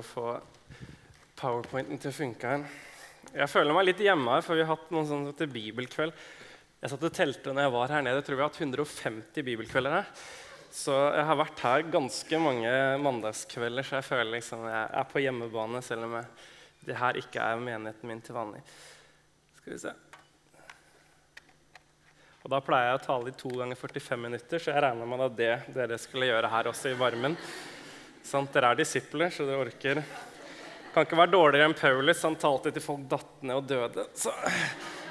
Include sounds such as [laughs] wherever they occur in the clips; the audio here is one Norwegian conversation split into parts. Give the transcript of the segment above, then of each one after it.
å få powerpointen til å funke her. Jeg føler meg litt hjemme her, for vi har hatt noen sånne til bibelkveld. Jeg satt og telte når jeg var her nede. Jeg tror vi har hatt 150 bibelkvelder her. Så jeg har vært her ganske mange mandagskvelder, så jeg føler liksom jeg er på hjemmebane, selv om jeg, det her ikke er menigheten min til vanlig. Skal vi se. Og Da pleier jeg å tale i to ganger 45 minutter, så jeg regner med at det dere skulle gjøre her også i varmen. Sant? Dere er disipler, så dere orker Kan ikke være dårligere enn Paulus. Han talte til folk datt ned og døde. Så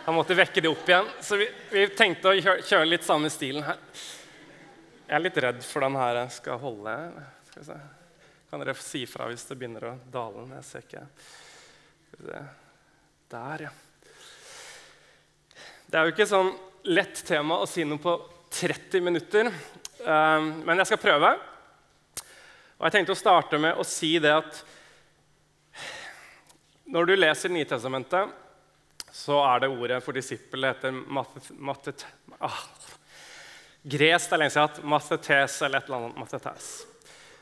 han måtte vekke det opp igjen. Så vi, vi tenkte å kjøre, litt samme stilen her. Jeg er litt redd for den her skal holde. Skal vi se. Kan dere si fra hvis det begynner å dale? Jeg ser ikke. Der, ja. Det er jo ikke sånn lett tema å si noe på 30 minutter, um, men jeg skal prøve. Og jeg tenkte å starte med å si det at når du leser Nytestamentet, så er det ordet for disippel heter matet, ah, Gresk er lenge siden mathetes eller et eller annet mathetes.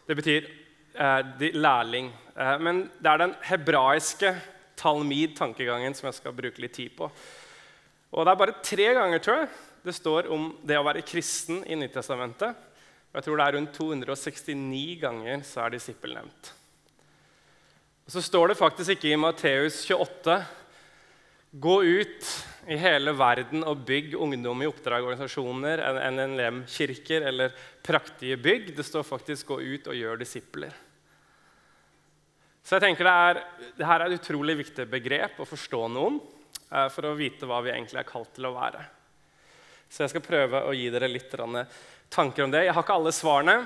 Det betyr eh, lærling. Eh, men det er den hebraiske talmid-tankegangen som jeg skal bruke litt tid på. Og Det er bare tre ganger tror jeg, det står om det å være kristen i Nytestamentet. Jeg tror det er rundt 269 ganger så er disippel nevnt. Og Så står det faktisk ikke i Matteus 28 Gå ut i hele verden og bygg ungdom i oppdragorganisasjoner, NNLM-kirker eller praktige bygg. Det står faktisk 'gå ut og gjør disipler'. Så jeg tenker det, er, det her er et utrolig viktig begrep å forstå noen Eh, for å vite hva vi egentlig er kalt til å være. Så jeg skal prøve å gi dere litt tanker om det. Jeg har ikke alle svarene.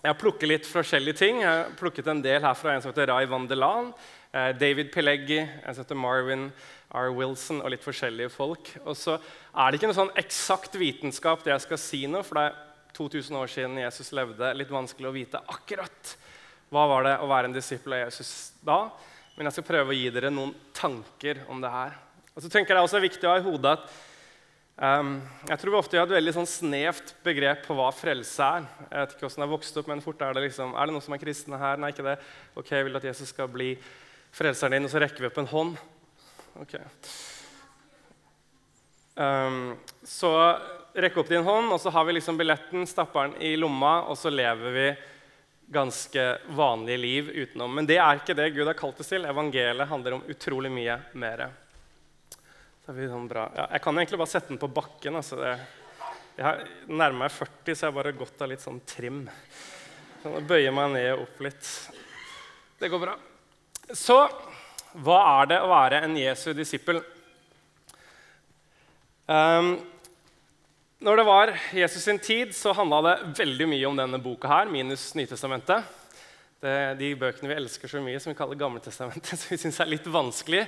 Jeg har plukket litt forskjellige ting. Jeg har plukket en del her fra en som heter Rai Vandelan, eh, David Pileggi, en som heter Marvin R. Wilson og litt forskjellige folk. Og så er det ikke noe sånn eksakt vitenskap, det jeg skal si nå, for det er 2000 år siden Jesus levde. Litt vanskelig å vite akkurat hva var det å være en disippel av Jesus da. Men jeg skal prøve å gi dere noen tanker om det her. Og så tenker jeg Det er også viktig å ha i hodet at jeg tror vi ofte har et veldig sånn snevt begrep på hva frelse er. Jeg vet ikke hvordan har vokst opp, men fort Er det liksom, er det noen som er kristne her? Nei, ikke det. Ok, jeg vil at Jesus skal bli frelseren din, og så rekker vi opp en hånd. Ok. Um, så rekke opp din hånd, og så har vi liksom billetten, stapper den i lomma, og så lever vi ganske vanlige liv utenom. Men det er ikke det Gud har kalt oss til. Evangeliet handler om utrolig mye mer. Sånn ja, jeg kan egentlig bare sette den på bakken. Altså det, jeg nærmer meg 40, så jeg har bare gått av litt sånn trim. Sånn, bøyer meg ned og opp litt. Det går bra. Så hva er det å være en Jesu disippel? Um, når det var Jesus sin tid, så handla det veldig mye om denne boka her, minus Nytestamentet. Det, de bøkene vi elsker så mye, som vi kaller Gamletestamentet, som [laughs] vi syns er litt vanskelig.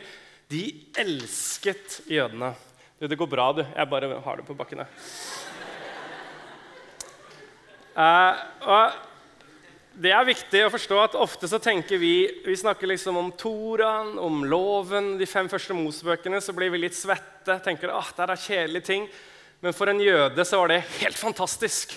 De elsket jødene. Du, det går bra, du. Jeg bare har det på bakken. Uh, det er viktig å forstå at ofte så tenker vi Vi snakker liksom om Toraen, om loven, de fem første Mosebøkene. Så blir vi litt svette. tenker ah, det er kjedelige ting. Men for en jøde så var det helt fantastisk.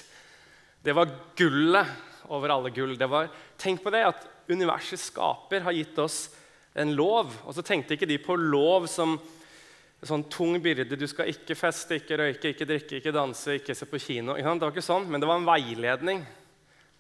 Det var gullet over alle gull. Var, tenk på det at universets skaper har gitt oss en lov. Og så tenkte ikke de på lov som en sånn tung byrde. Du skal ikke feste, ikke røyke, ikke drikke, ikke danse, ikke se på kino. Det var ikke sånn, Men det var en veiledning.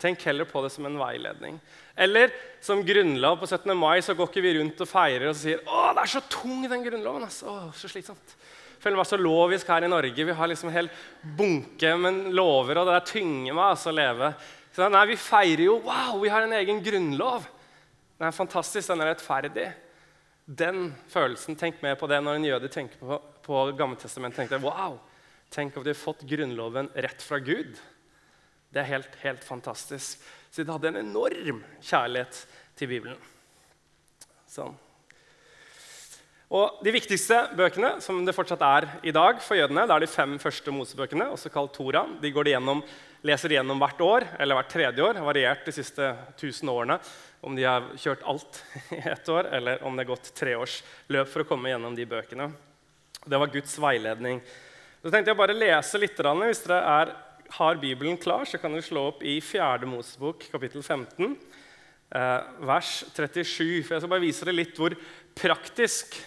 Tenk heller på det som en veiledning. Eller som grunnlov på 17. mai så går ikke vi rundt og feirer og sier å, det er så tung den grunnloven. Altså. Å, så slitsomt. Føler meg så lovisk her i Norge. Vi har liksom en hel bunke med lover, og det er tynger meg altså, å leve. Så, nei, Vi feirer jo wow, vi har en egen grunnlov. Den er fantastisk, den er rettferdig. Den følelsen, Tenk mer på det når en jøde tenker på, på Gammeltestamentet. deg, wow, Tenk at de har fått Grunnloven rett fra Gud. Det er helt, helt fantastisk. Så de hadde en enorm kjærlighet til Bibelen. Sånn. Og De viktigste bøkene som det fortsatt er i dag for jødene, det er de fem første Mosebøkene, også kalt Tora. De går de gjennom, leser de gjennom hvert år, eller hvert tredje år. har variert de siste 1000 årene om de har kjørt alt [laughs] i ett år, eller om det har gått tre års løp for å komme gjennom de bøkene. Det var Guds veiledning. Så tenkte jeg bare lese litt. Hvis dere er, har Bibelen klar, så kan dere slå opp i 4. Mosebok, kapittel 15. eh, vers 37. For jeg skal bare vise dere litt hvor praktisk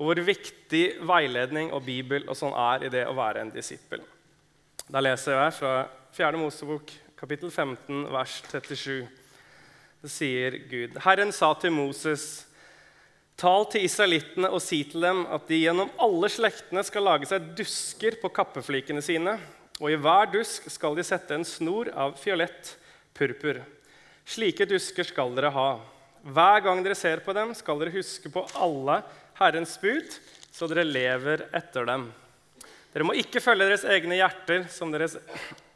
og hvor viktig veiledning og Bibel og sånn er i det å være en disippel. Da leser jeg fra 4. Mosebok, kapittel 15, vers 37. Sier Gud. Herren sa til Moses.: Tal til israelittene og si til dem at de gjennom alle slektene skal lage seg dusker på kappeflikene sine, og i hver dusk skal de sette en snor av fiolett purpur. Slike dusker skal dere ha. Hver gang dere ser på dem, skal dere huske på alle Herrens bud, så dere lever etter dem. Dere må ikke følge deres egne hjerter deres,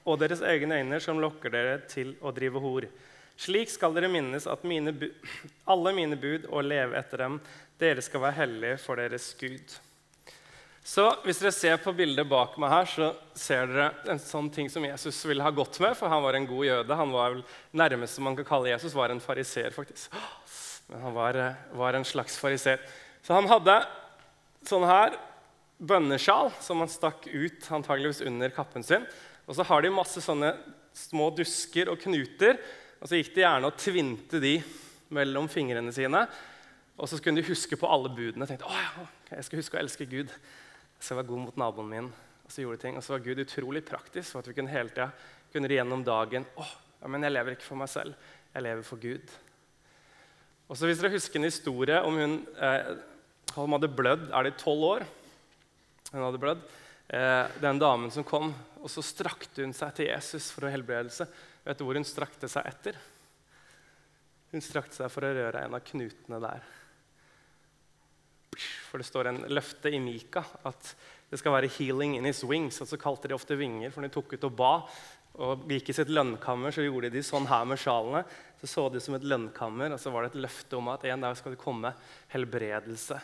og deres egne øyne som lokker dere til å drive hor. Slik skal dere minnes at mine [clears throat] alle mine bud og leve etter dem. Dere skal være hellige for deres Gud. Så Hvis dere ser på bildet bak meg her, så ser dere en sånn ting som Jesus ville ha gått med, for han var en god jøde. Han var vel nærmeste man kan kalle Jesus, var en fariser, faktisk. Men han var, var en slags fariser. Så han hadde sånn her bønnesjal som han stakk ut antageligvis under kappen sin. Og så har de masse sånne små dusker og knuter. Og så gikk de gjerne og tvinte de mellom fingrene sine. Og så kunne de huske på alle budene. tenkte, å ja, jeg skal huske å elske Gud. Jeg skal være god mot naboen min. Og så gjorde de ting. Og så var Gud utrolig praktisk. for at vi kunne hele tida kunne gjennom dagen å, ja, men jeg lever ikke for meg selv, jeg lever for Gud. Og så Hvis dere husker en historie om hun eh, hun hadde blødd er det tolv år. Hun hadde blødd. Eh, den damen som kom, og så strakte hun seg til Jesus for å helbredelse. Vet du hvor hun strakte seg etter? Hun strakte seg for å røre en av knutene der. For det står en løfte i Mika at det skal være 'healing in his wings'. og Så kalte de ofte vinger, for de tok ut og ba. Og gikk i sitt lønnkammer, så gjorde de sånn her med sjalene. Så så de som et lønnkammer, og så var det et løfte om at en dag skal det komme helbredelse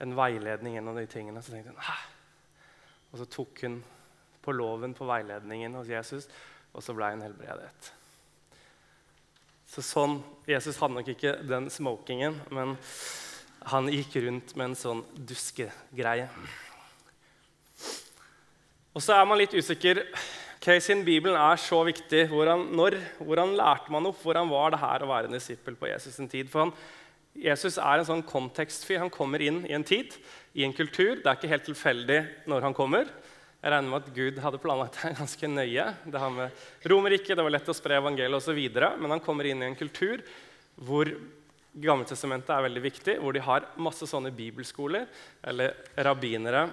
en veiledning gjennom de tingene. Så tenkte hun Hæ? Og så tok hun på loven på veiledningen hos Jesus, og så ble hun helbredet. Så sånn, Jesus hadde nok ikke den smokingen, men han gikk rundt med en sånn duskegreie. Og så er man litt usikker. Okay, siden Bibelen er så viktig, hvordan, når, hvordan lærte man opp? Hvordan var det her å være en disippel på Jesus' sin tid? For han Jesus er en sånn kontekstfyr. Han kommer inn i en tid, i en kultur. Det er ikke helt tilfeldig når han kommer. Jeg regner med at Gud hadde planlagt det [laughs] ganske nøye. Det har med Romerriket, det var lett å spre evangeliet osv. Men han kommer inn i en kultur hvor Gammeltestamentet er veldig viktig, hvor de har masse sånne bibelskoler eller rabbinere,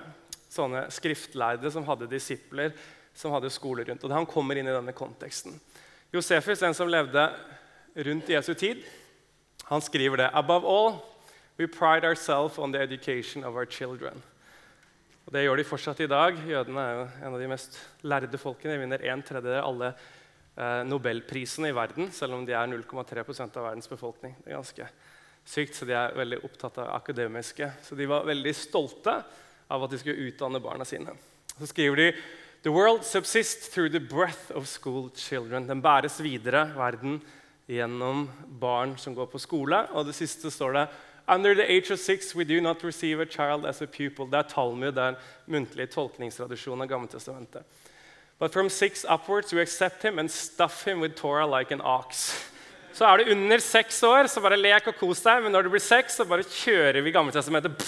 sånne skriftlærde som hadde disipler, som hadde skoler rundt. Og Han kommer inn i denne konteksten. Josefus, den som levde rundt Jesu tid, han skriver det. Above all, we pride ourselves on the education of our children. Og Det gjør de fortsatt i dag. Jødene er jo en av de mest lærde folkene. De vinner en tredjedel av alle eh, nobelprisene i verden, selv om de er 0,3% av verdens befolkning. Det er ganske sykt, så De er veldig opptatt av akademiske. Så de var veldig stolte av at de skulle utdanne barna sine. Så skriver de The world subsists through the breath of school children. Den bæres videre, verden, gjennom barn som går på skole. Og det siste står det Under the age of six we do not receive a child as a pupil. Det er Talmud, det er en muntlig tolkningstradisjon av Gammeltestamentet. But from six upwards we accept him and stuff him with Torah like an ox. Så er du under seks år, så bare lek og kos deg. Men når du blir seks, så bare kjører vi Gammeltestamentet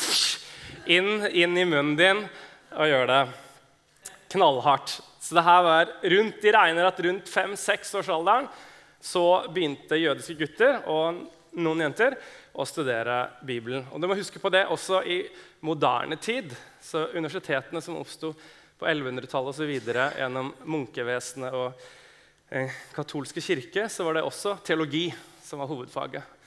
inn, inn i munnen din og gjør det knallhardt. Så det her var rundt, De regner at rundt fem-seks års alderen så begynte jødiske gutter og noen jenter å studere Bibelen. Og du må huske på det også i moderne tid. Så Universitetene som oppsto på 1100-tallet osv. gjennom munkevesenet og eh, katolske kirke, så var det også teologi som var hovedfaget.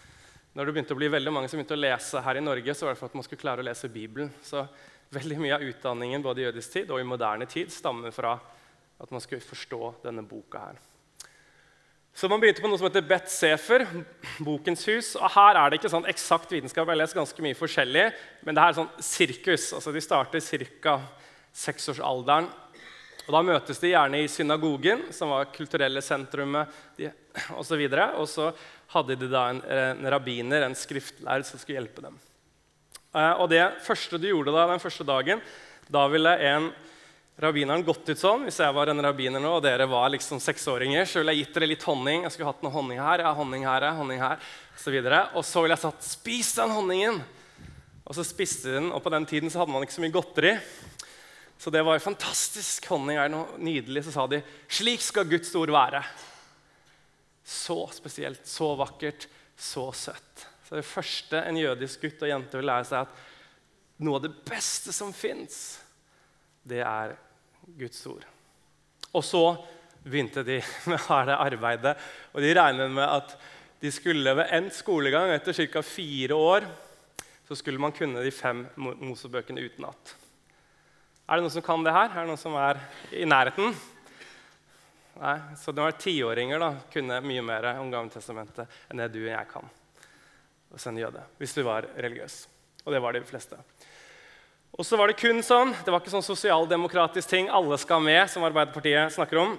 Når det begynte å bli veldig mange som begynte å lese her i Norge, så var det for at man skulle klare å lese Bibelen. Så veldig mye av utdanningen både i jødisk tid og i moderne tid stammer fra at man skulle forstå denne boka her. Så man begynte på noe som heter Bet Sefer, Bokens hus. og Her er det ikke sånn eksakt vitenskap. Jeg har lest ganske mye forskjellig, men det her er sånn sirkus. Altså De starter ca. seksårsalderen. Og Da møtes de gjerne i synagogen, som var kulturelle sentrumet osv. Og, og så hadde de da en, en rabbiner, en skriftlærer, som skulle hjelpe dem. Eh, og Det første du gjorde da, den første dagen, da ville en rabbineren gått ut sånn Hvis jeg var en rabbiner nå, og dere var liksom seksåringer, så ville jeg gitt dere litt honning. Jeg skulle hatt noe honning her, ja, honning her, ja, honning her, og så, videre. og så ville jeg sagt 'spis den honningen'. Og så spiste de den, og på den tiden så hadde man ikke så mye godteri. Så det var jo fantastisk. Honning er noe nydelig. Så sa de 'slik skal Guds ord være'. Så spesielt, så vakkert, så søtt. Så det første en jødisk gutt og jente vil lære seg, at noe av det beste som fins, det er Guds ord. Og så begynte de [laughs] med harde arbeidet, og de regnet med at de skulle ved endt skolegang etter ca. fire år så skulle man kunne de fem Mosebøkene utenat. Er det noen som kan det her? Er det noen som er i nærheten? Nei, Så det var tiåringer da, kunne mye mer om Gammeltestamentet enn det du og jeg kan. Og en jøde, hvis du var religiøs. Og det var de fleste. Og så var det kun sånn, det var ikke sånn sosialdemokratisk ting alle skal med, som Arbeiderpartiet snakker om.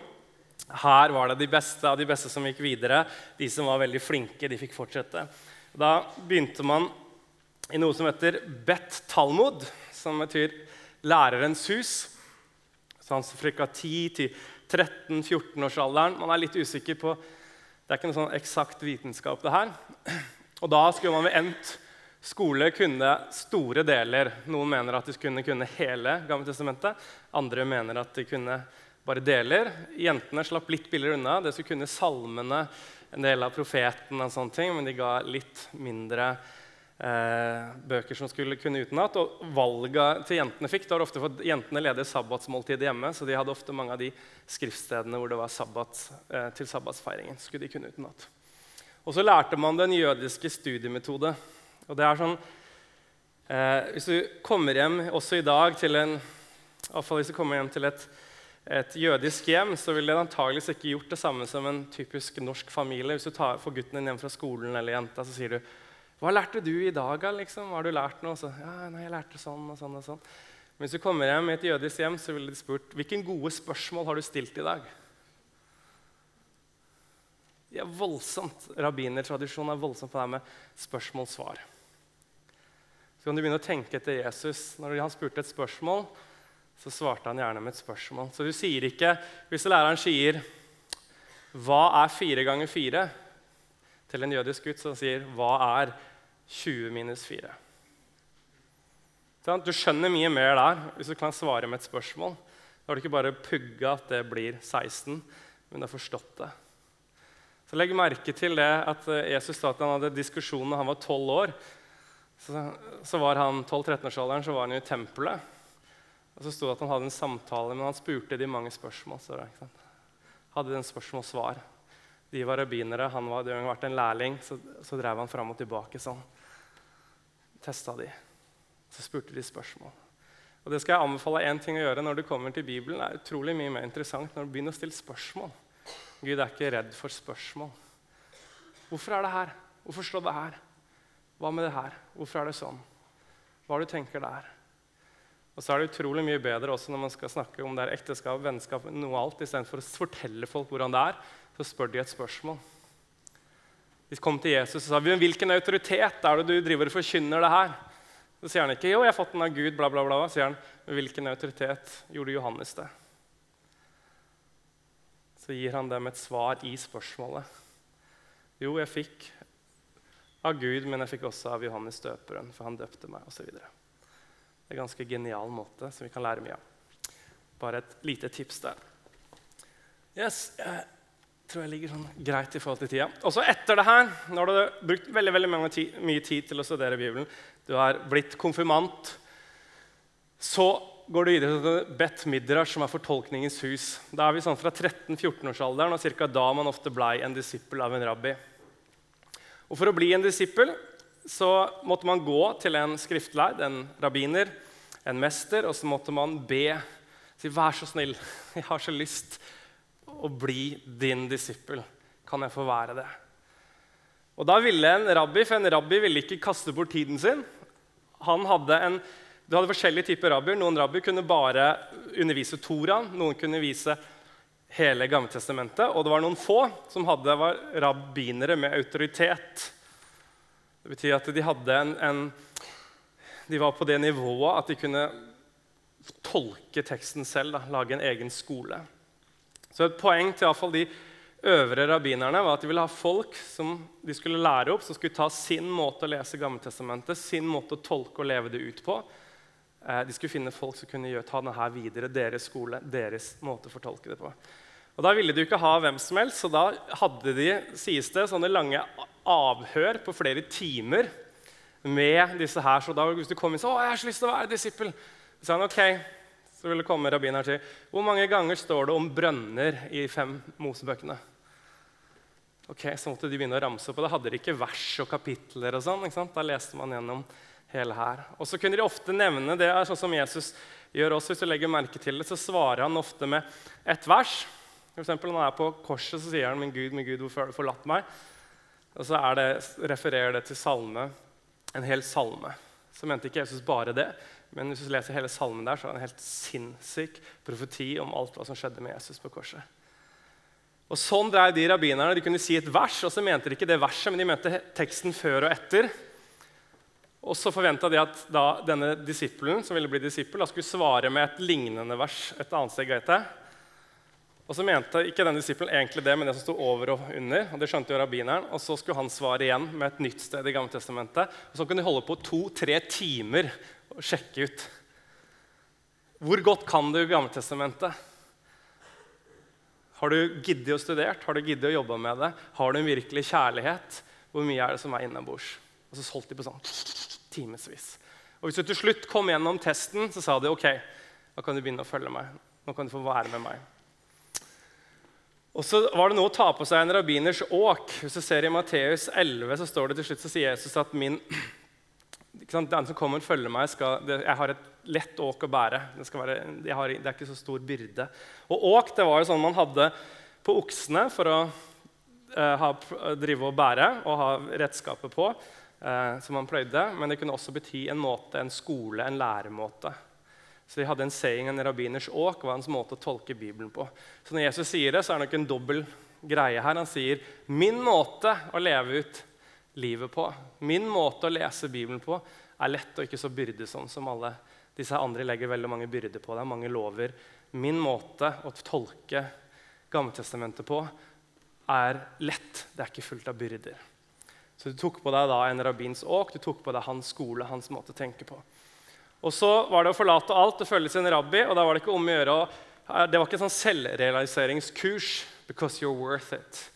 Her var det de beste av de beste som gikk videre. De som var veldig flinke, de fikk fortsette. Da begynte man i noe som heter Bet Talmud, som betyr lærerens hus. Sånn fra 10 til 13-14-årsalderen. Man er litt usikker på Det er ikke noe sånn eksakt vitenskap, det her. Og da skulle man ved endt skole kunne store deler. Noen mener at de kunne kunne hele Gammeltestamentet. Andre mener at de kunne bare deler. Jentene slapp litt billigere unna. De skulle kunne salmene, en del av profeten, og sånne ting, men de ga litt mindre eh, bøker som skulle kunne utenat. Og valget til jentene fikk, det var ofte for jentene leder sabbatsmåltidet hjemme, så de hadde ofte mange av de skriftstedene hvor det var sabbat eh, til sabbatsfeiringen. skulle de kunne utenat. Og så lærte man den jødiske studiemetode. Og det er sånn eh, Hvis du kommer hjem også i dag til en, hvis du kommer hjem til et, et jødisk hjem, så ville det antageligvis ikke gjort det samme som en typisk norsk familie. Hvis du tar, får gutten din hjem fra skolen, eller jenta, så sier du 'Hva lærte du i dag?' liksom? Hva har du lært nå? Så, ja, nei, jeg lærte sånn og sånn og sånn. Men hvis du kommer hjem i et jødisk hjem, så ville de spurt 'Hvilke gode spørsmål har du stilt i dag?' De er voldsomt, Rabbinertradisjonen er voldsomt på det med spørsmål-svar. Så kan du begynne å tenke etter Jesus. Når han spurte et spørsmål, så svarte han gjerne med et spørsmål. Så du sier ikke, Hvis læreren sier 'Hva er fire ganger fire?' til en jødisk gutt så sier 'Hva er 20 minus 4?' Du skjønner mye mer der hvis du kan svare med et spørsmål. Da har du ikke bare pugga at det blir 16, men du har forstått det. Så Legg merke til det at Jesus sa at han hadde diskusjon da han var 12 år så, så var han 12-13-årsalderen så var han jo i tempelet. Og så sto det at han hadde en samtale, men han spurte de mange spørsmål. Så det, ikke sant? Hadde den spørsmål-svar. De var rabbinere, han var, hadde vært en lærling. Så, så drev han fram og tilbake sånn. Testa de. Så spurte de spørsmål. Og det skal jeg anbefale én ting å gjøre når du kommer til Bibelen. Det er utrolig mye mer interessant når du begynner å stille spørsmål. Gud er ikke redd for spørsmål. Hvorfor er det her? Hvorfor står det her? Hva med det her? Hvorfor er det sånn? Hva er det du tenker der? Og så er det utrolig mye bedre også når man skal snakke om det er ekteskap, vennskap, noe alt, istedenfor å fortelle folk hvordan det er, så spør de et spørsmål. De kom til Jesus og sa men hvilken autoritet er det du driver og forkynner det her. Så sier han ikke jo, jeg har fått den av Gud, bla, bla, bla. Sier han men hvilken autoritet gjorde Johannes det? Så gir han dem et svar i spørsmålet. Jo, jeg fikk av Gud, men jeg fikk også av Johannes døperen, for han døpte meg, osv. Det er en ganske genial måte som vi kan lære mye av. Bare et lite tips der. Yes, jeg tror jeg ligger sånn greit i forhold til tida. Og så etter det her, du har brukt veldig, veldig mye tid til å studere Bibelen, du har blitt konfirmant, så går du videre til Bet Midrash, som er fortolkningens hus. Da er vi sånn fra 13-14-årsalderen, og ca. da man ofte blei en disippel av en rabbi. Og For å bli en disippel så måtte man gå til en skriftleid, en rabbiner, en mester, og så måtte man be. Si, 'Vær så snill, [laughs] jeg har så lyst å bli din disippel. Kan jeg få være det?' Og da ville en rabbi, for en rabbi ville ikke kaste bort tiden sin. Han hadde en, du hadde forskjellige typer rabbier. Noen rabbier kunne bare undervise Toraen. Noen kunne vise hele Gammeltestamentet. Og det var noen få som hadde, var rabbinere med autoritet. Det betyr at de hadde en, en De var på det nivået at de kunne tolke teksten selv, da, lage en egen skole. Så et poeng til iallfall de øvre rabbinerne var at de ville ha folk som de skulle lære opp, som skulle ta sin måte å lese Gammeltestamentet, sin måte å tolke og leve det ut på. Eh, de skulle finne folk som kunne ta denne videre, deres skole, deres måte å fortolke det på. Og Da ville de jo ikke ha hvem som helst, så da hadde de sies det, sånne lange avhør på flere timer med disse her. Så da hvis du kom inn så, 'Å, jeg har så lyst til å være disippel', så sa han ok, så ville komme rabbineren si, 'Hvor mange ganger står det om brønner i fem Mosebøkene?' Ok, Så måtte de begynne å ramse opp, og da hadde de ikke vers og kapitler. og sånn, ikke sant? Da leste man gjennom hele her. Og så kunne de ofte nevne det, sånn som Jesus gjør også. Hvis du legger merke til det, så svarer han ofte med et vers. For eksempel, når han er på korset, så sier han 'Min Gud, min Gud, hvorfor har du forlatt meg?' Og så det, refererer det til salme, en hel salme. Så mente ikke Jesus bare det, men hvis du leser hele salmen der, så er det en helt sinnssyk profeti om alt hva som skjedde med Jesus på korset. Og Sånn drev de rabbinerne. De kunne si et vers, og så mente de ikke det verset, men de mente teksten før og etter. Og så forventa de at da denne disippelen som ville bli disippel, da skulle svare med et lignende vers et annet sted. Og så mente ikke denne disippelen egentlig det, men det som sto over og under. og det skjønte jo rabbineren, og Så skulle han svare igjen med et nytt sted i Gamle Testamentet. Og så kunne de holde på to-tre timer og sjekke ut. Hvor godt kan du Gammeltestamentet? Har du giddet å studere? Har du giddet å jobbe med det? Har du en virkelig kjærlighet? Hvor mye er det som er innabords? Og så holdt de på sånn timevis. Og hvis du til slutt kom gjennom testen, så sa de ok, da kan du begynne å følge meg. Nå kan du få være med meg. Og så var det noe å ta på seg en rabbiners åk. Hvis du ser I Matteus 11 så står det til slutt så sier Jesus at min, [clears throat] den som kommer og følger meg, skal, jeg har et lett åk å bære. Det, være, jeg har, det, er ikke så stor byrde. Og åk det var jo sånn man hadde på oksene for å eh, ha, drive og bære og ha redskapet på, eh, som man pløyde. Men det kunne også bety en måte, en skole, en læremåte. Så de hadde en saying, en rabbiners åk, var hans måte å tolke Bibelen på. Så når Jesus sier det, så er det nok en dobbel greie her. Han sier 'min måte å leve ut livet på', min måte å lese Bibelen på, er lett og ikke så byrdesom som alle disse andre legger veldig mange byrder på Det er mange lover. Min måte å tolke Gammeltestamentet på er lett. Det er ikke fullt av byrder. Så du tok på deg da en rabbins åk, du tok på deg hans skole, hans måte å tenke på. Og så var det å forlate alt og følge sin rabbi. og da var Det ikke om å gjøre, det var ikke sånn selvrealiseringskurs. because you're worth it.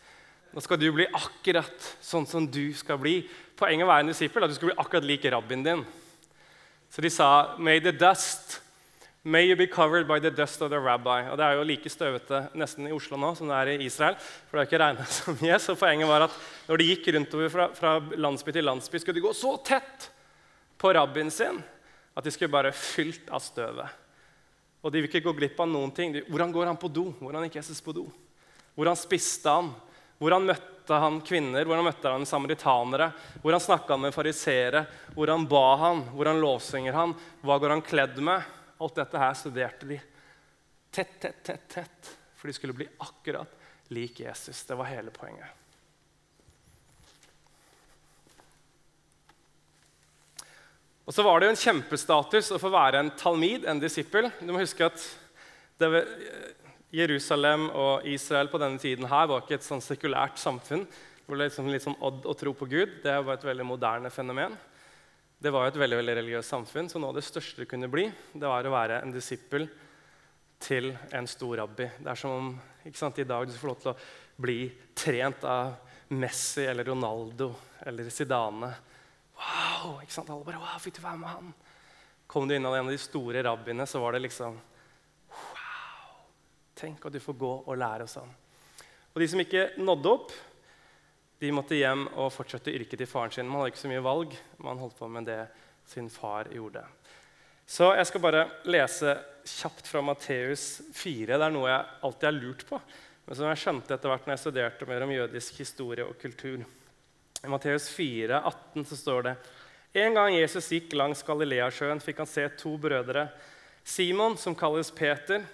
Nå skal du bli akkurat sånn som du skal bli. Poenget å være en disippel er at du skal bli akkurat lik rabbien din. Så de sa May the dust May you be covered by the dust of the rabbi. Og Det er jo like støvete nesten i Oslo nå som det er i Israel. for det har ikke regnet [laughs] så mye. Så poenget var at når de gikk rundover fra, fra landsby til landsby, skulle de gå så tett på rabbien sin at de skulle bare fylt av støvet. Og de vil ikke gå glipp av noen ting. Hvordan går han på do? Hvordan gikk Jesus på do? Hvordan spiste han? Hvordan møtte han kvinner? Hvordan møtte han samaritanere? Hvordan snakka han med fariseere? Hvordan ba han? Hvordan lovsynger han? Hva går han kledd med? Alt dette her studerte de tett, tett, tett, tett, for de skulle bli akkurat lik Jesus. Det var hele poenget. Og så var det jo en kjempestatus å få være en talmid, en disippel. Du må huske at det, Jerusalem og Israel på denne tiden her var ikke et sånn sekulært samfunn. hvor det liksom litt sånn odd å tro på Gud. Det var et veldig moderne fenomen. Det var et veldig veldig religiøst samfunn, så noe av det største det kunne bli, det var å være en disippel til en stor rabbi. Det er som om ikke sant, i dag du får lov til å bli trent av Messi eller Ronaldo eller Zidane. Wow! ikke sant? Alle bare, wow, fikk du være med han? Kom du inn av en av de store rabbiene, så var det liksom Wow! Tenk at du får gå og lære sånn. Og de som ikke nådde opp, de måtte hjem og fortsette yrket til faren sin. Man hadde ikke så mye valg. Man holdt på med det sin far gjorde. Så jeg skal bare lese kjapt fra Matteus 4. Det er noe jeg alltid har lurt på, men som jeg skjønte etter hvert når jeg studerte mer om jødisk historie og kultur. I Matteus 4, 18 så står det En gang Jesus gikk langs Galileasjøen, fikk han se to brødre. Simon, som kalles Peter,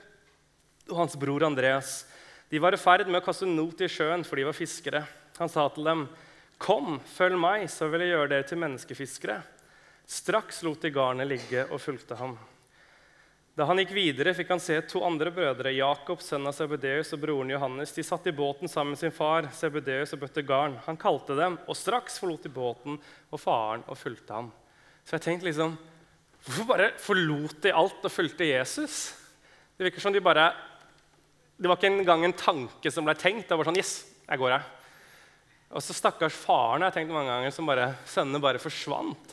og hans bror Andreas. De var i ferd med å kaste not i sjøen, for de var fiskere. Han sa til dem, 'Kom, følg meg, så vil jeg gjøre dere til menneskefiskere.' Straks lot de garnet ligge og fulgte ham. Da han gikk videre, fikk han se to andre brødre, Jakob, sønn av Sebedeus, og broren Johannes. De satt i båten sammen med sin far, Sebedeus, og bøtte garn. Han kalte dem, og straks forlot de båten og faren og fulgte ham. Så jeg tenkte liksom Hvorfor bare forlot de alt og fulgte Jesus? Det virker som de bare Det var ikke engang en tanke som ble tenkt. Det var sånn Yes, jeg går, her. Og så stakkars faren jeg har tenkt mange ganger, som bare, sønnene bare forsvant.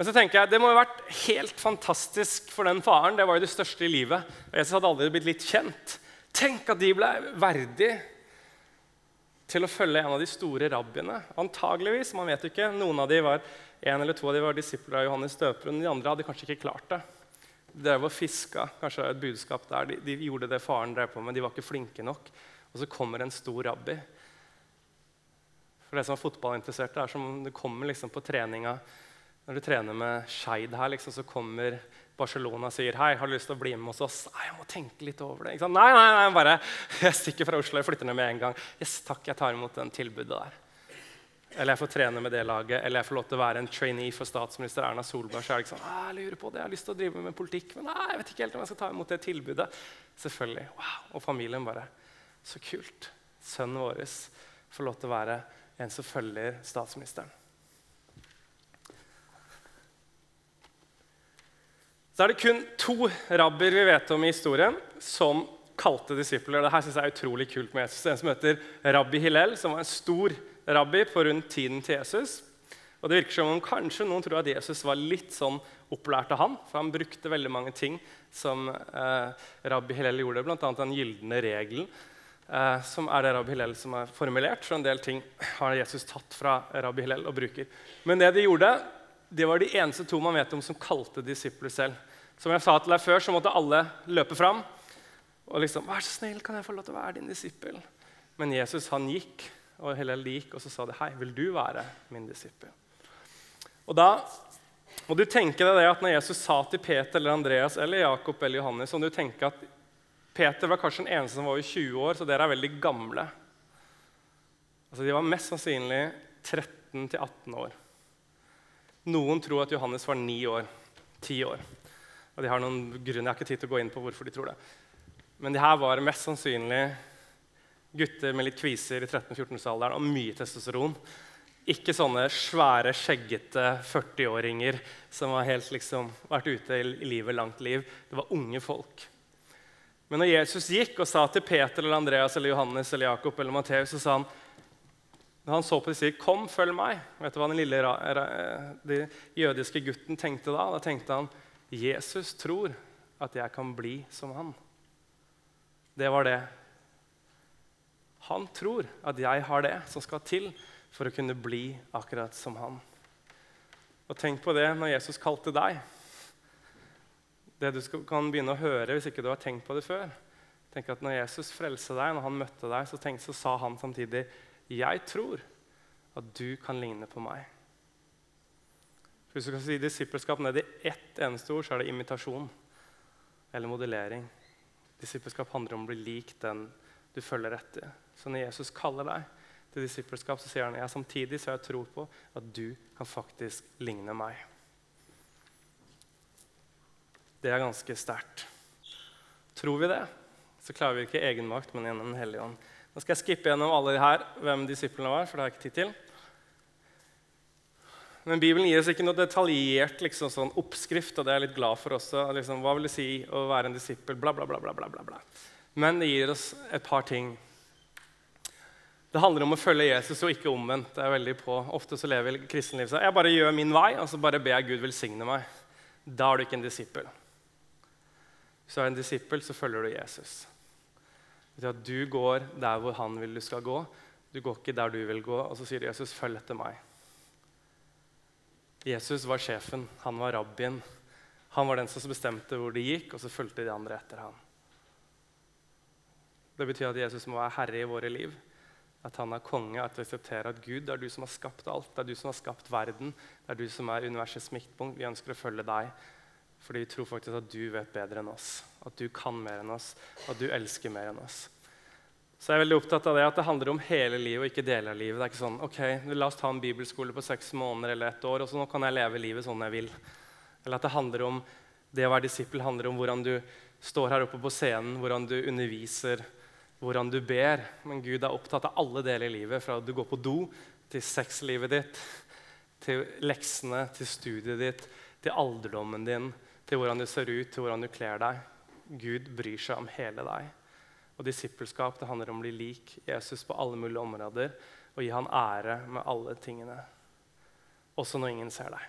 Men så tenker jeg, det må ha vært helt fantastisk for den faren. Det var jo det største i livet. Og Jesus hadde aldri blitt litt kjent. Tenk at de ble verdig til å følge en av de store rabbiene. Antageligvis, man vet ikke. Noen av de var, En eller to av de var disipler av Johannes døperen. De andre hadde kanskje ikke klart det. De drev og fiska. Kanskje et budskap der. De, de, gjorde det faren drev på med. De var ikke flinke nok. Og så kommer en stor rabbi. For det som er fotballinteresserte, er som det kommer liksom på treninga når du trener med Skeid her, liksom, så kommer Barcelona og sier hei, har du lyst til å bli med hos oss. Nei, jeg må tenke litt over det. Nei, nei, nei, bare, [laughs] jeg stikker fra Oslo jeg flytter ned med en gang. Yes, takk, jeg tar imot den tilbudet der. Eller jeg får trene med det laget, eller jeg får lov til å være en trainee for statsminister Erna Solberg. så er det ikke sånn, jeg lurer på det, jeg har lyst til å drive med politikk, men nei, jeg vet ikke helt om jeg skal ta imot det tilbudet. Selvfølgelig. Wow. Og familien bare Så kult. Sønnen vår får lov til å være en som følger statsministeren. Så er det kun to rabbier vi vet om i historien som kalte disipler. Dette synes jeg er utrolig kult med Jesus. En som heter rabbi Hillel, som var en stor rabbi på rundt tiden til Jesus. Og det virker som om kanskje noen tror at Jesus var litt sånn opplært av han. For han brukte veldig mange ting som eh, rabbi Hillel gjorde, bl.a. den gylne regelen. Eh, som er det rabbi Hillel som er formulert. Så en del ting har Jesus tatt fra rabbi Hillel og bruker. Men det de gjorde, det var de eneste to man vet om som kalte disipler selv. Som jeg sa til deg før, så måtte alle løpe fram og liksom 'Vær så snill, kan jeg få lov til å være din disippel?' Men Jesus han gikk, og Hillel gikk, og så sa de 'Hei, vil du være min disippel?' Og da må du tenke deg det at når Jesus sa til Peter eller Andreas eller Jakob eller Johannes, så må du tenke at Peter var kanskje den eneste som var i 20 år, så dere er veldig gamle. Altså, De var mest sannsynlig 13-18 år. Noen tror at Johannes var ni år. Ti år. Og de har noen grunn, Jeg har ikke tid til å gå inn på hvorfor de tror det. Men de her var mest sannsynlig gutter med litt kviser i 13-14-årsalderen og mye testosteron. Ikke sånne svære, skjeggete 40-åringer som har helt liksom, vært ute i livet langt liv. Det var unge folk. Men når Jesus gikk og sa til Peter eller Andreas eller Johannes eller Jakob eller Matteus, så sa han når han så på dem sier 'Kom, følg meg', vet du hva den lille de jødiske gutten tenkte da? Da tenkte han Jesus tror at jeg kan bli som han. Det var det. Han tror at jeg har det som skal til for å kunne bli akkurat som han. Og tenk på det når Jesus kalte deg. Det du kan begynne å høre hvis ikke du har tenkt på det før. Tenk at Når Jesus frelste deg, når han møtte deg, så, tenkte, så sa han samtidig 'Jeg tror at du kan ligne på meg'. Hvis du skal si disippelskap ned i ett eneste ord, så er det imitasjon eller modellering. Disippelskap handler om å bli lik den du følger etter. Så når Jesus kaller deg til disippelskap, så sier han jeg samtidig så jeg tror på at du kan faktisk ligne meg. Det er ganske sterkt. Tror vi det, så klarer vi ikke egenmakt, men gjennom Den hellige ånd. Nå skal jeg skippe gjennom alle de her, hvem disiplene var, for det har jeg ikke tid til. Men Bibelen gir oss ikke noe detaljert liksom, sånn oppskrift. og det er jeg litt glad for også. Liksom, hva vil det si å være en disippel? Bla, bla, bla, bla, bla, bla. Men det gir oss et par ting. Det handler om å følge Jesus og ikke omvendt. det er veldig på. Ofte så lever kristenlivet sånn jeg bare gjør min vei, og så bare ber jeg Gud velsigne meg. Da er du ikke en disippel. Hvis du er en disippel, så følger du Jesus. At du går der hvor han vil du skal gå. Du går ikke der du vil gå. Og så sier Jesus, 'Følg etter meg'. Jesus var sjefen, han var rabbien. Han var den som bestemte hvor de gikk, og så fulgte de andre etter ham. Det betyr at Jesus må være herre i våre liv. At han er konge, at vi aksepterer at Gud det er du som har skapt alt. Det er du som har skapt verden. Det er du som er universets midtpunkt. Vi ønsker å følge deg fordi vi tror faktisk at du vet bedre enn oss. At du kan mer enn oss, at du elsker mer enn oss. Så jeg er veldig opptatt av det at det handler om hele livet og ikke deler av livet. Det er ikke sånn ok, La oss ta en bibelskole på seks måneder eller ett år, og så nå kan jeg leve livet sånn jeg vil. Eller at det handler om Det å være disippel handler om hvordan du står her oppe på scenen, hvordan du underviser, hvordan du ber. Men Gud er opptatt av alle deler i livet, fra du går på do, til sexlivet ditt, til leksene, til studiet ditt, til alderdommen din, til hvordan du ser ut, til hvordan du kler deg. Gud bryr seg om hele deg. Og Disippelskap det handler om å bli lik Jesus på alle mulige områder og gi han ære med alle tingene, også når ingen ser deg.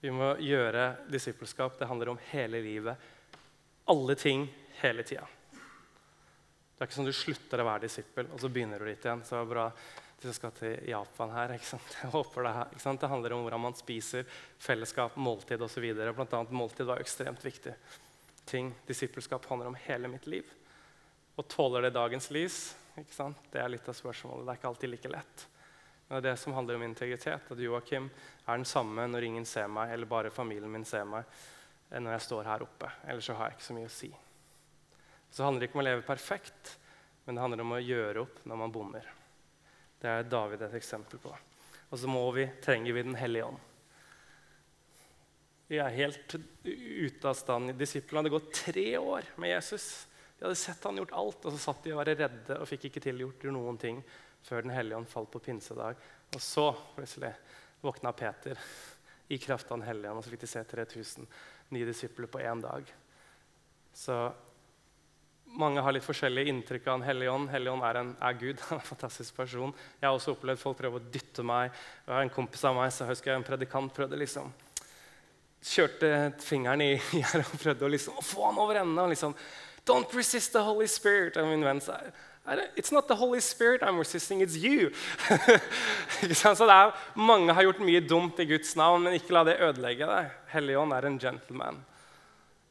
Vi må gjøre disippelskap. Det handler om hele livet. Alle ting hele tida. Det er ikke sånn du slutter å være disippel, og så begynner du litt igjen. så er det bra de som skal til Japan her. ikke sant? Jeg håper Det ikke sant? Det handler om hvordan man spiser, fellesskap, måltid osv. Blant annet måltid var ekstremt viktig. ting. Disippelskap handler om hele mitt liv. Og tåler det dagens lys? ikke sant? Det er litt av spørsmålet. Det er ikke alltid like lett. Men det er det som handler om integritet. At Joakim er den samme når ingen ser meg, eller bare familien min ser meg, når jeg står her oppe. Ellers så har jeg ikke så mye å si. Så handler det ikke om å leve perfekt, men det handler om å gjøre opp når man bommer. Det er David et eksempel på. Og så må vi, trenger vi Den hellige ånd. Vi er helt ute av stand. Disiplene hadde gått tre år med Jesus. De hadde sett han gjort alt, og så satt de og var redde og fikk ikke tilgjort noen ting før Den hellige ånd falt på pinsedag. Og så plutselig våkna Peter i kraft av Den hellige ånd, og så fikk de se 3000 nye disipler på én dag. Så mange har litt forskjellige inntrykk av en hellig ånd. Hellig ånd er, en, er Gud. [laughs] Han er en fantastisk person. Jeg har også opplevd folk prøve å dytte meg. Jeg har En kompis av meg, så jeg husker jeg en predikant prøvde liksom Kjørte fingeren i [laughs] her og prøvde å liksom, få han over ende. Liksom, Don't resist the Holy Spirit. Og min venn sa It's not the Holy Spirit I'm resisting, it's you. [laughs] så det er, Mange har gjort mye dumt i Guds navn, men ikke la det ødelegge deg. Helligånd er en gentleman.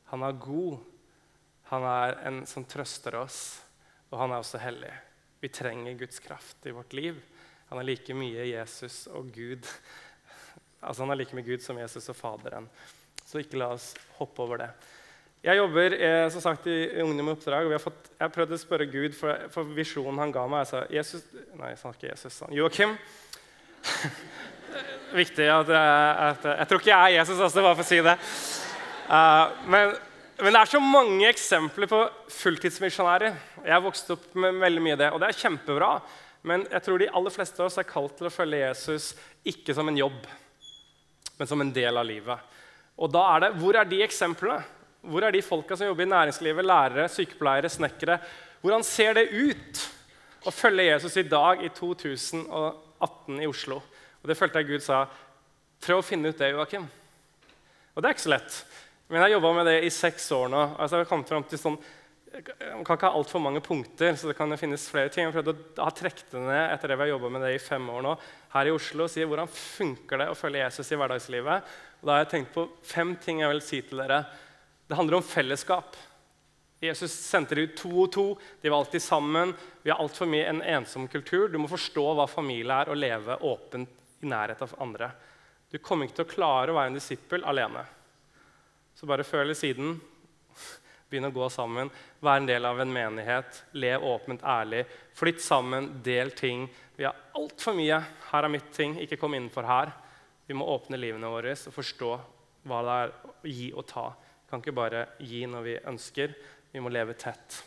Han er god han er en som trøster oss, og han er også hellig. Vi trenger Guds kraft i vårt liv. Han er like mye Jesus og Gud. Altså Han er like mye Gud som Jesus og Faderen. Så ikke la oss hoppe over det. Jeg jobber eh, som sagt, i Ungdom i oppdrag. og har fått, Jeg prøvde å spørre Gud for, for, visjonen han ga meg. Jeg sa Jesus, Nei, jeg sa ikke Jesus. Han, Joakim. [laughs] Viktig at, at, Jeg tror ikke jeg er Jesus, også, bare for å si det. Uh, men men det er så mange eksempler på fulltidsmisjonærer. Jeg har vokst opp med veldig mye av det, og det er kjempebra. Men jeg tror de aller fleste av oss er kalt til å følge Jesus ikke som en jobb, men som en del av livet. Og da er det, Hvor er de eksemplene? Hvor er de folka som jobber i næringslivet? Lærere, sykepleiere, snekkere? Hvordan ser det ut å følge Jesus i dag i 2018 i Oslo? Og Det følte jeg Gud sa. Prøv å finne ut det, Joakim. Og det er ikke så lett. Men jeg har jobba med det i seks år nå. Altså, jeg har kommet frem til sånn, jeg kan ikke ha altfor mange punkter, så det kan finnes flere ting. Jeg har prøvd å ha trukket det ned etter det vi har jobba med det i fem år nå, her i Oslo, og si hvordan funker det å følge Jesus i hverdagslivet. Og da har jeg tenkt på fem ting jeg vil si til dere. Det handler om fellesskap. Jesus sendte de ut to og to. De var alltid sammen. Vi har altfor mye en ensom kultur. Du må forstå hva familie er, og leve åpent i nærhet av andre. Du kommer ikke til å klare å være en disippel alene. Så bare før eller siden begynn å gå sammen, vær en del av en menighet, lev åpent, ærlig, flytt sammen, del ting. Vi har altfor mye. Her er mitt ting, ikke kom innenfor her. Vi må åpne livene våre og forstå hva det er å gi og ta. Vi kan ikke bare gi når vi ønsker. Vi må leve tett.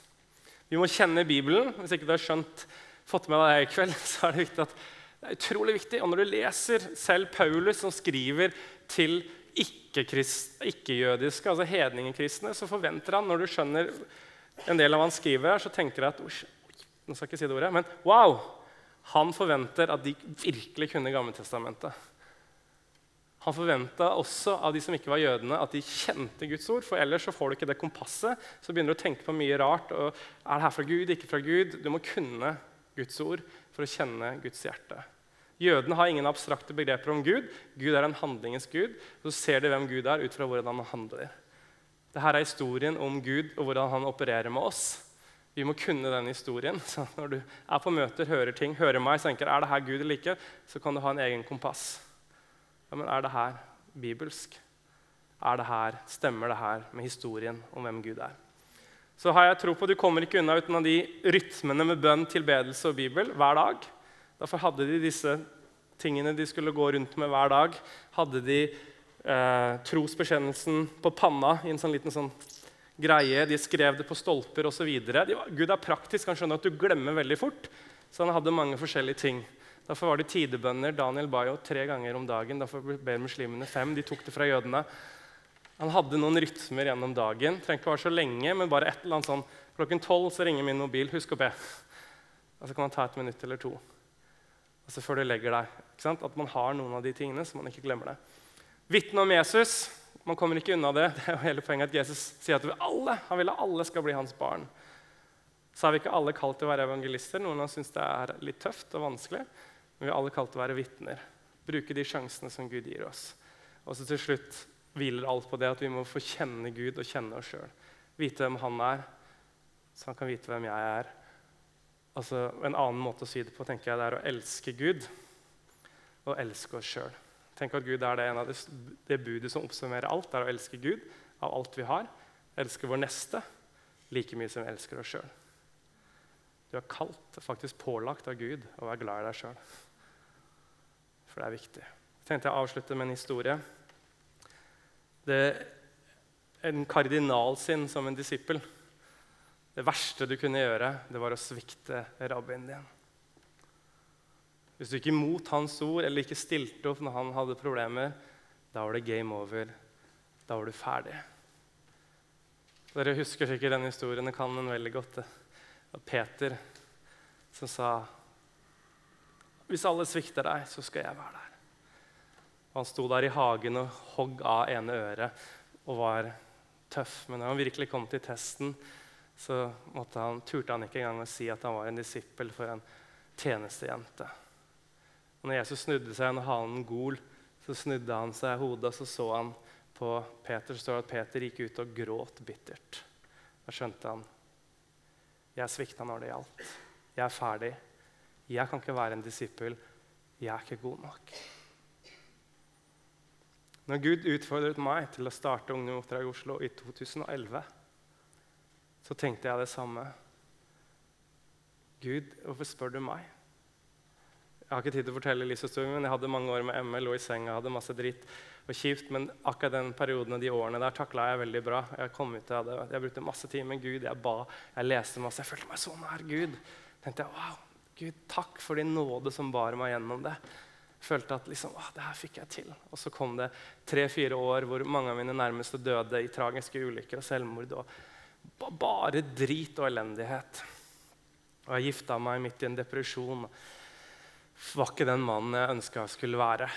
Vi må kjenne Bibelen. Hvis ikke du har skjønt, fått med deg det i kveld, [laughs] så er det viktig at det er utrolig viktig. Og når du leser selv Paulus, som skriver til ikke-jødiske, ikke altså hedningekristne, så forventer han, når du skjønner en del av hva han skriver, så tenker du at nå skal jeg ikke si det ordet, men wow! Han forventer at de virkelig kunne Gammeltestamentet. Han forventa også av de som ikke var jødene, at de kjente Guds ord. For ellers så får du ikke det kompasset. Så begynner du å tenke på mye rart. og Er det her fra Gud, ikke fra Gud? Du må kunne Guds ord for å kjenne Guds hjerte. Jødene har ingen abstrakte begreper om Gud. Gud er en handlingens gud. Så ser de hvem Gud er, ut fra hvordan han handler. Dette er historien om Gud og hvordan han opererer med oss. Vi må kunne den historien. [laughs] så Når du er på møter, hører ting, hører meg, tenker er det her Gud eller ikke, så kan du ha en egen kompass. Ja, men er det her bibelsk? Er det her, Stemmer det her med historien om hvem Gud er? Så har jeg tro på at Du kommer ikke unna uten av de rytmene med bønn, tilbedelse og Bibel hver dag. Derfor hadde de disse tingene de skulle gå rundt med hver dag. Hadde de eh, trosbekjennelsen på panna i en sånn liten sånn greie. De skrev det på stolper osv. Gud er praktisk. Han skjønner at du glemmer veldig fort. Så han hadde mange forskjellige ting. Derfor var det tidebønner Daniel ba jo tre ganger om dagen. Derfor ber muslimene fem. De tok det fra jødene. Han hadde noen rytmer gjennom dagen. Trenger ikke være så lenge, men bare et eller annet sånn Klokken tolv så ringer min mobil. Husk å be. Og så kan man ta et minutt eller to. Og så før du legger deg. At man har noen av de tingene, så man ikke glemmer det. Vitne om Jesus. Man kommer ikke unna det. [laughs] Det er jo hele poenget at Jesus sier at vi alle, han vil at alle skal bli hans barn. Så er vi ikke alle kalt til å være evangelister. Noen av oss syns det er litt tøft og vanskelig. Men vi er alle kalt til å være vitner. Bruke de sjansene som Gud gir oss. Og så til slutt hviler alt på det at vi må få kjenne Gud og kjenne oss sjøl. Vite hvem han er, så han kan vite hvem jeg er. Altså, En annen måte å si det på tenker jeg, det er å elske Gud og elske oss sjøl. Tenk at Gud er det en av det, det budet som oppsummerer alt. er å elske Gud av alt vi har. Elske vår neste like mye som vi elsker oss sjøl. Du er kalt, faktisk pålagt av Gud, å være glad i deg sjøl. For det er viktig. Jeg tenkte jeg avslutte med en historie. Det er en kardinalsinn som en disippel. Det verste du kunne gjøre, det var å svikte rabbien din. Hvis du ikke imot hans ord eller ikke stilte opp når han hadde problemer, da var det game over. Da var du ferdig. Dere husker sikkert den historien. Jeg kan den veldig godt. Det Peter som sa Hvis alle svikter deg, så skal jeg være der. Og han sto der i hagen og hogg av ene øret og var tøff. Men når han virkelig kom til testen, så han, turte han ikke engang å si at han var en disippel for en tjenestejente. Og når Jesus snudde seg når hanen gol, så snudde han seg hodet og så så han på Peter. Så står det at Peter gikk ut og gråt bittert. Da skjønte han jeg svikta når det gjaldt. Jeg er ferdig. Jeg kan ikke være en disippel. Jeg er ikke god nok. Når Gud utfordret meg til å starte Ungdom i Oslo i 2011, så tenkte jeg det samme. Gud, hvorfor spør du meg? Jeg har ikke tid til å fortelle livshistorien, men jeg hadde mange år med ME, lå i senga, hadde masse dritt og kjipt. Men akkurat den perioden og de årene der takla jeg veldig bra. Jeg kom ut av det, jeg brukte masse tid med Gud, jeg ba, jeg leste masse. Jeg følte meg så nær Gud. tenkte jeg, wow, Gud, takk for din nåde som bar meg gjennom det. Jeg følte at liksom, det her fikk jeg til. Og så kom det tre-fire år hvor mange av mine nærmeste døde i tragiske ulykker og selvmord. og Bare drit og elendighet. Og jeg gifta meg midt i en depresjon var ikke den mannen jeg ønska jeg skulle være.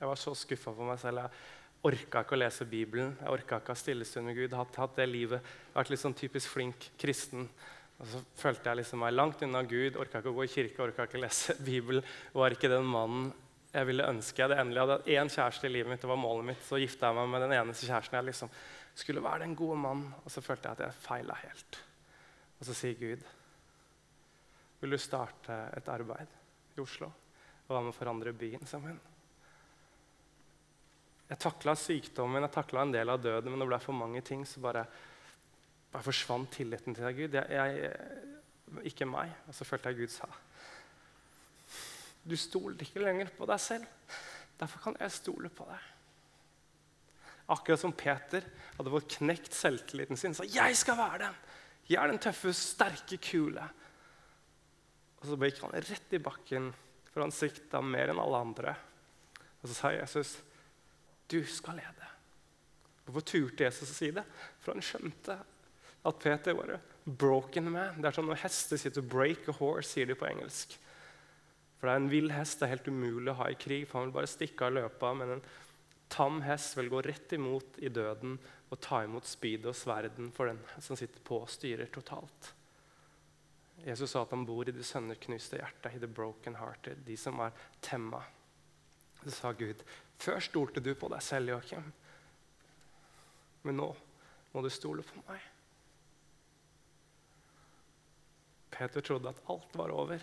Jeg var så skuffa på meg selv. Jeg orka ikke å lese Bibelen. Jeg orka ikke å ha stillestund med Gud. Jeg hadde hatt det livet. Vært litt sånn typisk flink kristen. Og så følte jeg liksom meg langt unna Gud. Orka ikke å gå i kirke, orka ikke å lese [laughs] Bibelen. Var ikke den mannen jeg ville ønske. Jeg hadde endelig hadde én kjæreste i livet mitt. det var målet mitt. Så gifta jeg meg med den eneste kjæresten jeg liksom skulle være den gode mannen. Og så følte jeg at jeg feila helt. Og så sier Gud vil du starte et arbeid i Oslo og være med å forandre byen sammen? Jeg takla sykdommen, jeg takla en del av døden, men det ble for mange ting, så bare, bare forsvant tilliten til deg, Gud. Jeg, jeg, ikke meg. Og så følte jeg Gud sa Du stoler ikke lenger på deg selv. Derfor kan jeg stole på deg. Akkurat som Peter hadde fått knekt selvtilliten sin. sa, 'Jeg skal være den! Jeg er den tøffe, sterke, kule.' Og så gikk han rett i bakken, for han sikta mer enn alle andre. Og så sa Jesus, 'Du skal lede'. Hvorfor turte Jesus å si det? For han skjønte at Peter var en broken man. Det er som når hester sier 'to break a horse', sier de på engelsk. For det er En vill hest det er helt umulig å ha i krig, for han vil bare stikke av løpa. Men en tam hest vil gå rett imot i døden og ta imot spydet og sverden for den som sitter på og styrer totalt. Jesus sa at han bor i det sønderknuste hjertet, i the broken hearted, de som er temma. Så sa Gud, før stolte du på deg selv, Joakim. Men nå må du stole på meg. Peter trodde at alt var over.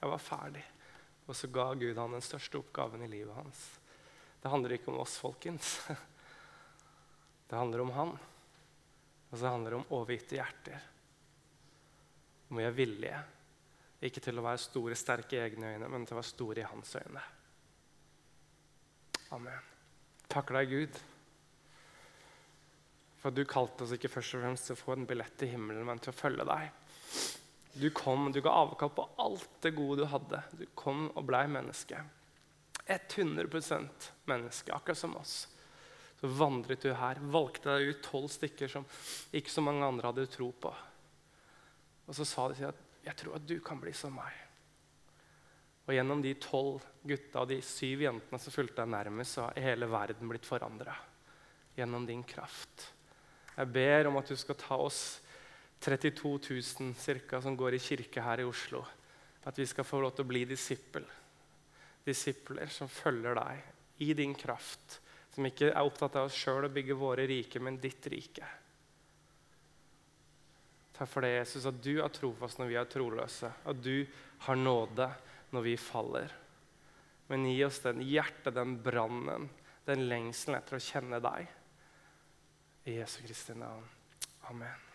Jeg var ferdig. Og så ga Gud han den største oppgaven i livet hans. Det handler ikke om oss, folkens. [laughs] Det handler om han. Og så handler det om overgitte hjerter om vi er villige, ikke til å være store, sterke i egne øyne, men til å være store i hans øyne. Amen. Takker deg, Gud, for at du kalte oss ikke først og fremst til å få en billett til himmelen, men til å følge deg. Du kom, du ga avkall på alt det gode du hadde. Du kom og blei menneske. 100 menneske, akkurat som oss. Så vandret du her, valgte deg ut tolv stykker som ikke så mange andre hadde tro på. Og så sa de til at 'jeg tror at du kan bli som meg'. Og gjennom de tolv gutta og de syv jentene som fulgte deg nærmest, så har hele verden blitt forandra gjennom din kraft. Jeg ber om at du skal ta oss 32 000 cirka, som går i kirke her i Oslo, at vi skal få lov til å bli disippel. Disipler som følger deg i din kraft. Som ikke er opptatt av oss sjøl og bygger våre rike, men ditt rike. Takk for det, Jesus, at du er trofast når vi er troløse. At du har nåde når vi faller. Men gi oss den hjertet, den brannen, den lengselen etter å kjenne deg. I Jesu Kristi navn. Amen.